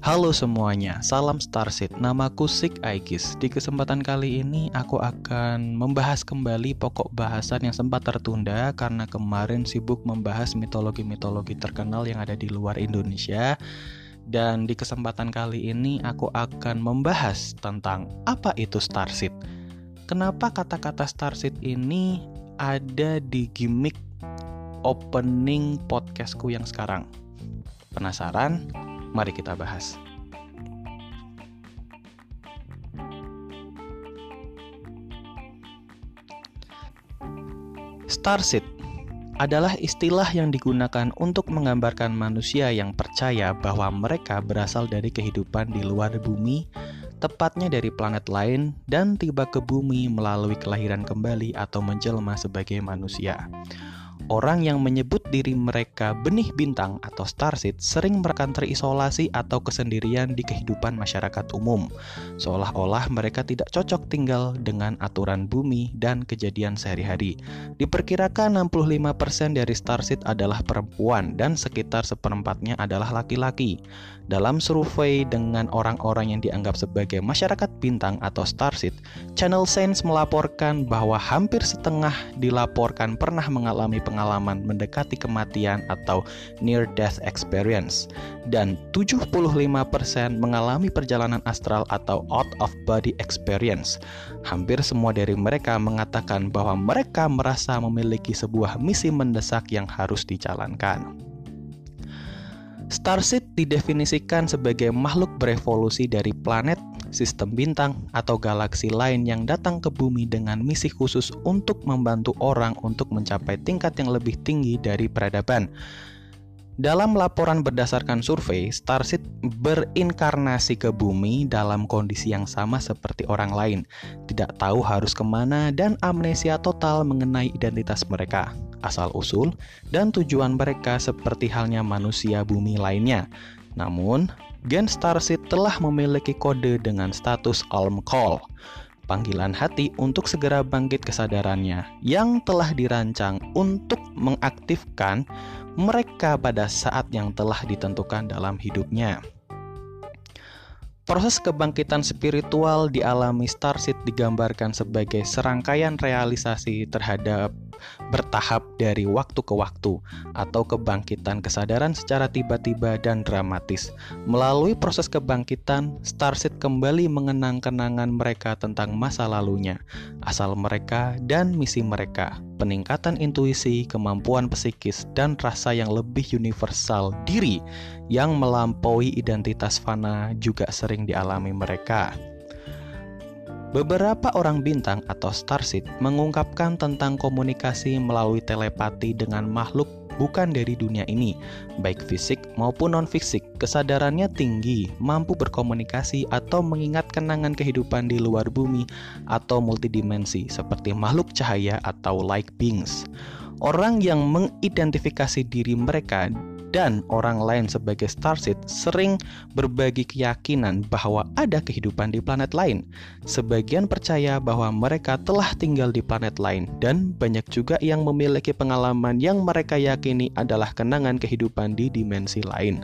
Halo semuanya, salam Starseed. Namaku Sik Aegis. Di kesempatan kali ini aku akan membahas kembali pokok bahasan yang sempat tertunda karena kemarin sibuk membahas mitologi-mitologi terkenal yang ada di luar Indonesia. Dan di kesempatan kali ini aku akan membahas tentang apa itu Starseed. Kenapa kata-kata Starseed ini ada di gimmick opening podcastku yang sekarang? Penasaran? Mari kita bahas. Starseed adalah istilah yang digunakan untuk menggambarkan manusia yang percaya bahwa mereka berasal dari kehidupan di luar bumi, tepatnya dari planet lain, dan tiba ke bumi melalui kelahiran kembali atau menjelma sebagai manusia. Orang yang menyebut diri mereka benih bintang atau starseed sering merekan terisolasi atau kesendirian di kehidupan masyarakat umum, seolah-olah mereka tidak cocok tinggal dengan aturan bumi dan kejadian sehari-hari. Diperkirakan 65% dari starseed adalah perempuan dan sekitar seperempatnya adalah laki-laki. Dalam survei dengan orang-orang yang dianggap sebagai masyarakat bintang atau starseed, Channel Sense melaporkan bahwa hampir setengah dilaporkan pernah mengalami pengalaman mendekati kematian atau near death experience dan 75% mengalami perjalanan astral atau out of body experience. Hampir semua dari mereka mengatakan bahwa mereka merasa memiliki sebuah misi mendesak yang harus dijalankan. Starseed didefinisikan sebagai makhluk berevolusi dari planet, sistem bintang, atau galaksi lain yang datang ke bumi dengan misi khusus untuk membantu orang untuk mencapai tingkat yang lebih tinggi dari peradaban. Dalam laporan berdasarkan survei, Starseed berinkarnasi ke bumi dalam kondisi yang sama seperti orang lain, tidak tahu harus ke mana dan amnesia total mengenai identitas mereka, asal-usul, dan tujuan mereka seperti halnya manusia bumi lainnya. Namun, Gen Starseed telah memiliki kode dengan status Alm Call, panggilan hati untuk segera bangkit kesadarannya yang telah dirancang untuk mengaktifkan mereka pada saat yang telah ditentukan dalam hidupnya. Proses kebangkitan spiritual dialami Starseed digambarkan sebagai serangkaian realisasi terhadap bertahap dari waktu ke waktu atau kebangkitan kesadaran secara tiba-tiba dan dramatis. Melalui proses kebangkitan, Starseed kembali mengenang kenangan mereka tentang masa lalunya, asal mereka dan misi mereka, peningkatan intuisi, kemampuan psikis, dan rasa yang lebih universal diri yang melampaui identitas fana juga sering dialami mereka. Beberapa orang bintang atau starseed mengungkapkan tentang komunikasi melalui telepati dengan makhluk bukan dari dunia ini, baik fisik maupun non-fisik. Kesadarannya tinggi, mampu berkomunikasi atau mengingat kenangan kehidupan di luar bumi atau multidimensi seperti makhluk cahaya atau light beings. Orang yang mengidentifikasi diri mereka dan orang lain sebagai starseed sering berbagi keyakinan bahwa ada kehidupan di planet lain. Sebagian percaya bahwa mereka telah tinggal di planet lain dan banyak juga yang memiliki pengalaman yang mereka yakini adalah kenangan kehidupan di dimensi lain.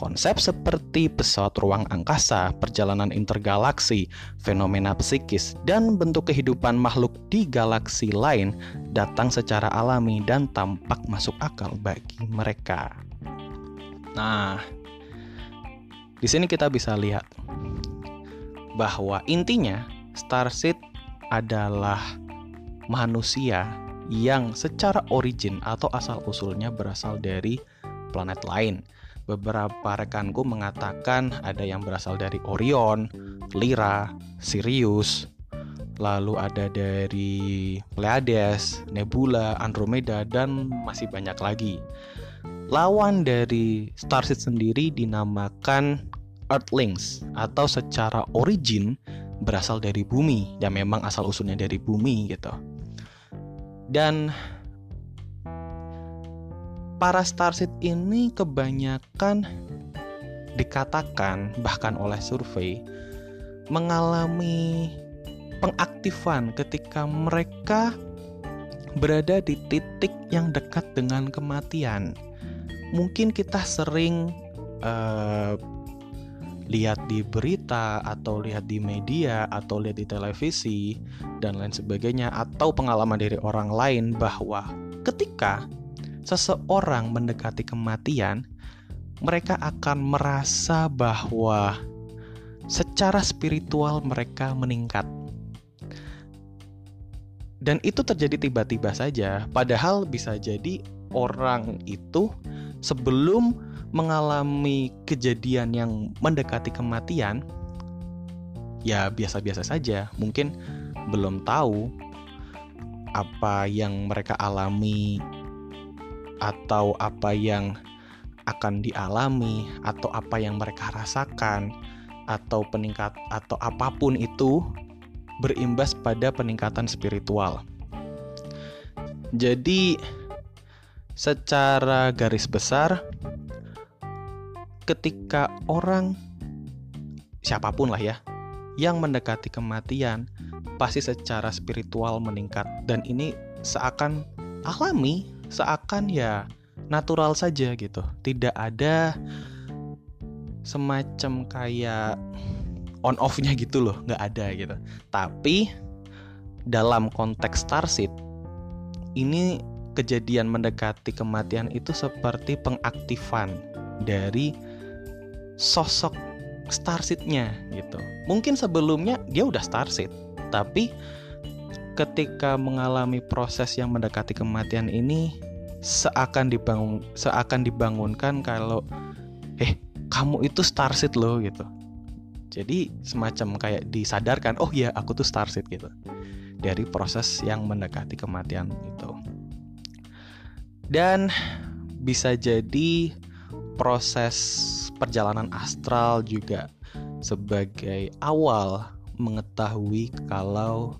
Konsep seperti pesawat ruang angkasa, perjalanan intergalaksi, fenomena psikis, dan bentuk kehidupan makhluk di galaksi lain datang secara alami dan tampak masuk akal bagi mereka. Nah, di sini kita bisa lihat bahwa intinya Starseed adalah manusia yang secara origin atau asal usulnya berasal dari planet lain beberapa rekanku mengatakan ada yang berasal dari Orion, Lyra, Sirius, lalu ada dari Pleiades, Nebula, Andromeda, dan masih banyak lagi. Lawan dari Starseed sendiri dinamakan Earthlings atau secara origin berasal dari bumi dan memang asal usulnya dari bumi gitu. Dan para starseed ini kebanyakan dikatakan bahkan oleh survei mengalami pengaktifan ketika mereka berada di titik yang dekat dengan kematian. Mungkin kita sering uh, lihat di berita atau lihat di media atau lihat di televisi dan lain sebagainya atau pengalaman dari orang lain bahwa ketika seseorang mendekati kematian mereka akan merasa bahwa secara spiritual mereka meningkat dan itu terjadi tiba-tiba saja, padahal bisa jadi orang itu sebelum mengalami kejadian yang mendekati kematian, ya biasa-biasa saja. Mungkin belum tahu apa yang mereka alami atau apa yang akan dialami atau apa yang mereka rasakan atau peningkat atau apa pun itu berimbas pada peningkatan spiritual. Jadi, secara garis besar, ketika orang siapa pun lah ya yang mendekati kematian, pasti secara spiritual meningkat, dan ini seakan alami, seakan ya natural saja gitu, tidak ada semacam kayak on off-nya gitu loh, nggak ada gitu. Tapi dalam konteks Starseed ini kejadian mendekati kematian itu seperti pengaktifan dari sosok Starseed-nya gitu. Mungkin sebelumnya dia udah Starseed, tapi ketika mengalami proses yang mendekati kematian ini seakan dibangun seakan dibangunkan kalau eh kamu itu Starseed loh gitu jadi semacam kayak disadarkan, oh ya aku tuh starseed gitu. Dari proses yang mendekati kematian itu. Dan bisa jadi proses perjalanan astral juga sebagai awal mengetahui kalau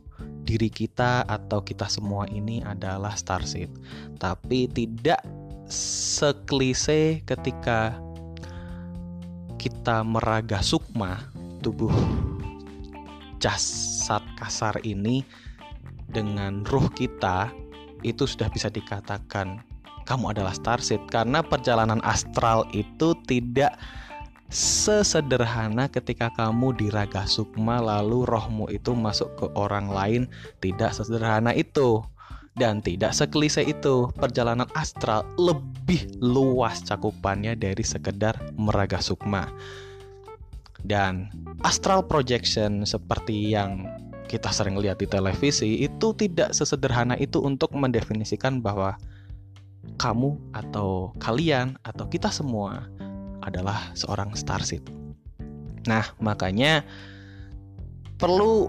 diri kita atau kita semua ini adalah starseed. Tapi tidak seklise ketika kita meraga sukma tubuh jasad kasar ini dengan ruh kita itu sudah bisa dikatakan kamu adalah starseed karena perjalanan astral itu tidak sesederhana ketika kamu di raga sukma lalu rohmu itu masuk ke orang lain tidak sesederhana itu. Dan tidak sekelise itu perjalanan astral lebih luas cakupannya dari sekedar meraga sukma. Dan astral projection seperti yang kita sering lihat di televisi itu tidak sesederhana itu untuk mendefinisikan bahwa kamu atau kalian atau kita semua adalah seorang starseed. Nah, makanya perlu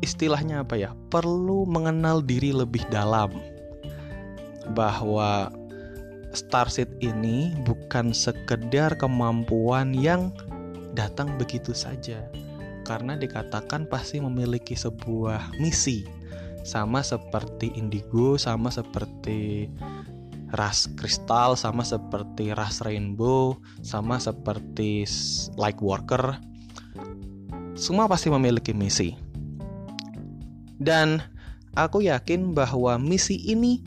istilahnya apa ya? Perlu mengenal diri lebih dalam bahwa starseed ini bukan sekedar kemampuan yang datang begitu saja karena dikatakan pasti memiliki sebuah misi sama seperti indigo sama seperti ras kristal sama seperti ras rainbow sama seperti light worker semua pasti memiliki misi dan aku yakin bahwa misi ini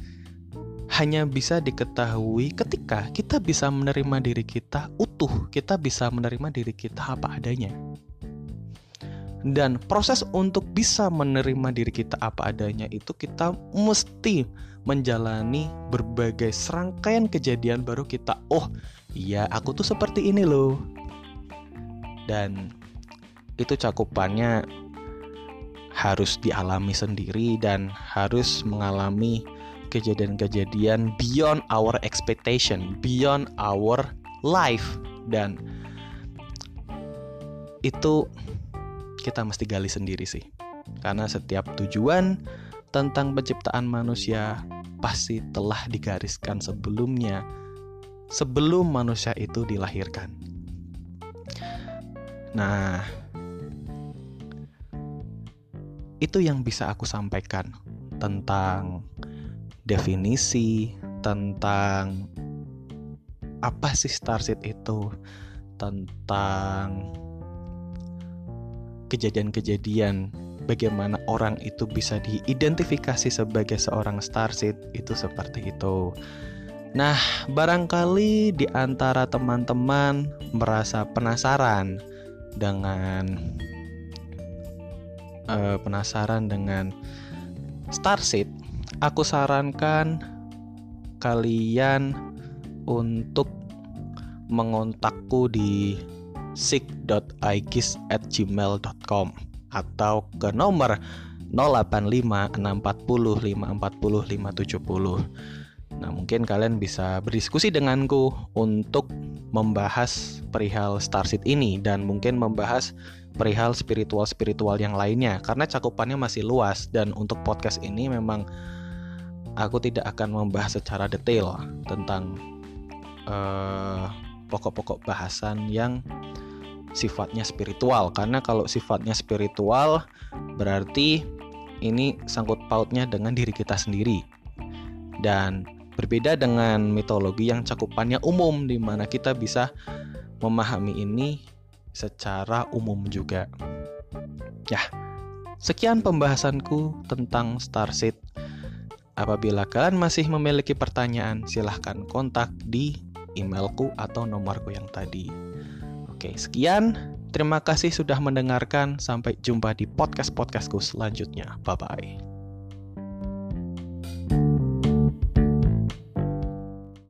hanya bisa diketahui ketika kita bisa menerima diri kita utuh, kita bisa menerima diri kita apa adanya. Dan proses untuk bisa menerima diri kita apa adanya itu kita mesti menjalani berbagai serangkaian kejadian baru kita, oh iya aku tuh seperti ini loh. Dan itu cakupannya harus dialami sendiri dan harus mengalami kejadian-kejadian beyond our expectation, beyond our life dan itu kita mesti gali sendiri sih. Karena setiap tujuan tentang penciptaan manusia pasti telah digariskan sebelumnya sebelum manusia itu dilahirkan. Nah, itu yang bisa aku sampaikan tentang definisi tentang apa sih starseed itu tentang kejadian-kejadian bagaimana orang itu bisa diidentifikasi sebagai seorang starseed itu seperti itu. Nah, barangkali di antara teman-teman merasa penasaran dengan uh, penasaran dengan Starseed, aku sarankan kalian untuk mengontakku di sig.igis@gmail.com atau ke nomor 085640540570. Nah, mungkin kalian bisa berdiskusi denganku untuk membahas perihal Starseed ini dan mungkin membahas perihal spiritual-spiritual yang lainnya karena cakupannya masih luas dan untuk podcast ini memang aku tidak akan membahas secara detail tentang eh, pokok-pokok bahasan yang sifatnya spiritual karena kalau sifatnya spiritual berarti ini sangkut pautnya dengan diri kita sendiri dan berbeda dengan mitologi yang cakupannya umum di mana kita bisa memahami ini secara umum juga. Ya, sekian pembahasanku tentang Starseed. Apabila kalian masih memiliki pertanyaan, silahkan kontak di emailku atau nomorku yang tadi. Oke, sekian. Terima kasih sudah mendengarkan. Sampai jumpa di podcast-podcastku selanjutnya. Bye-bye.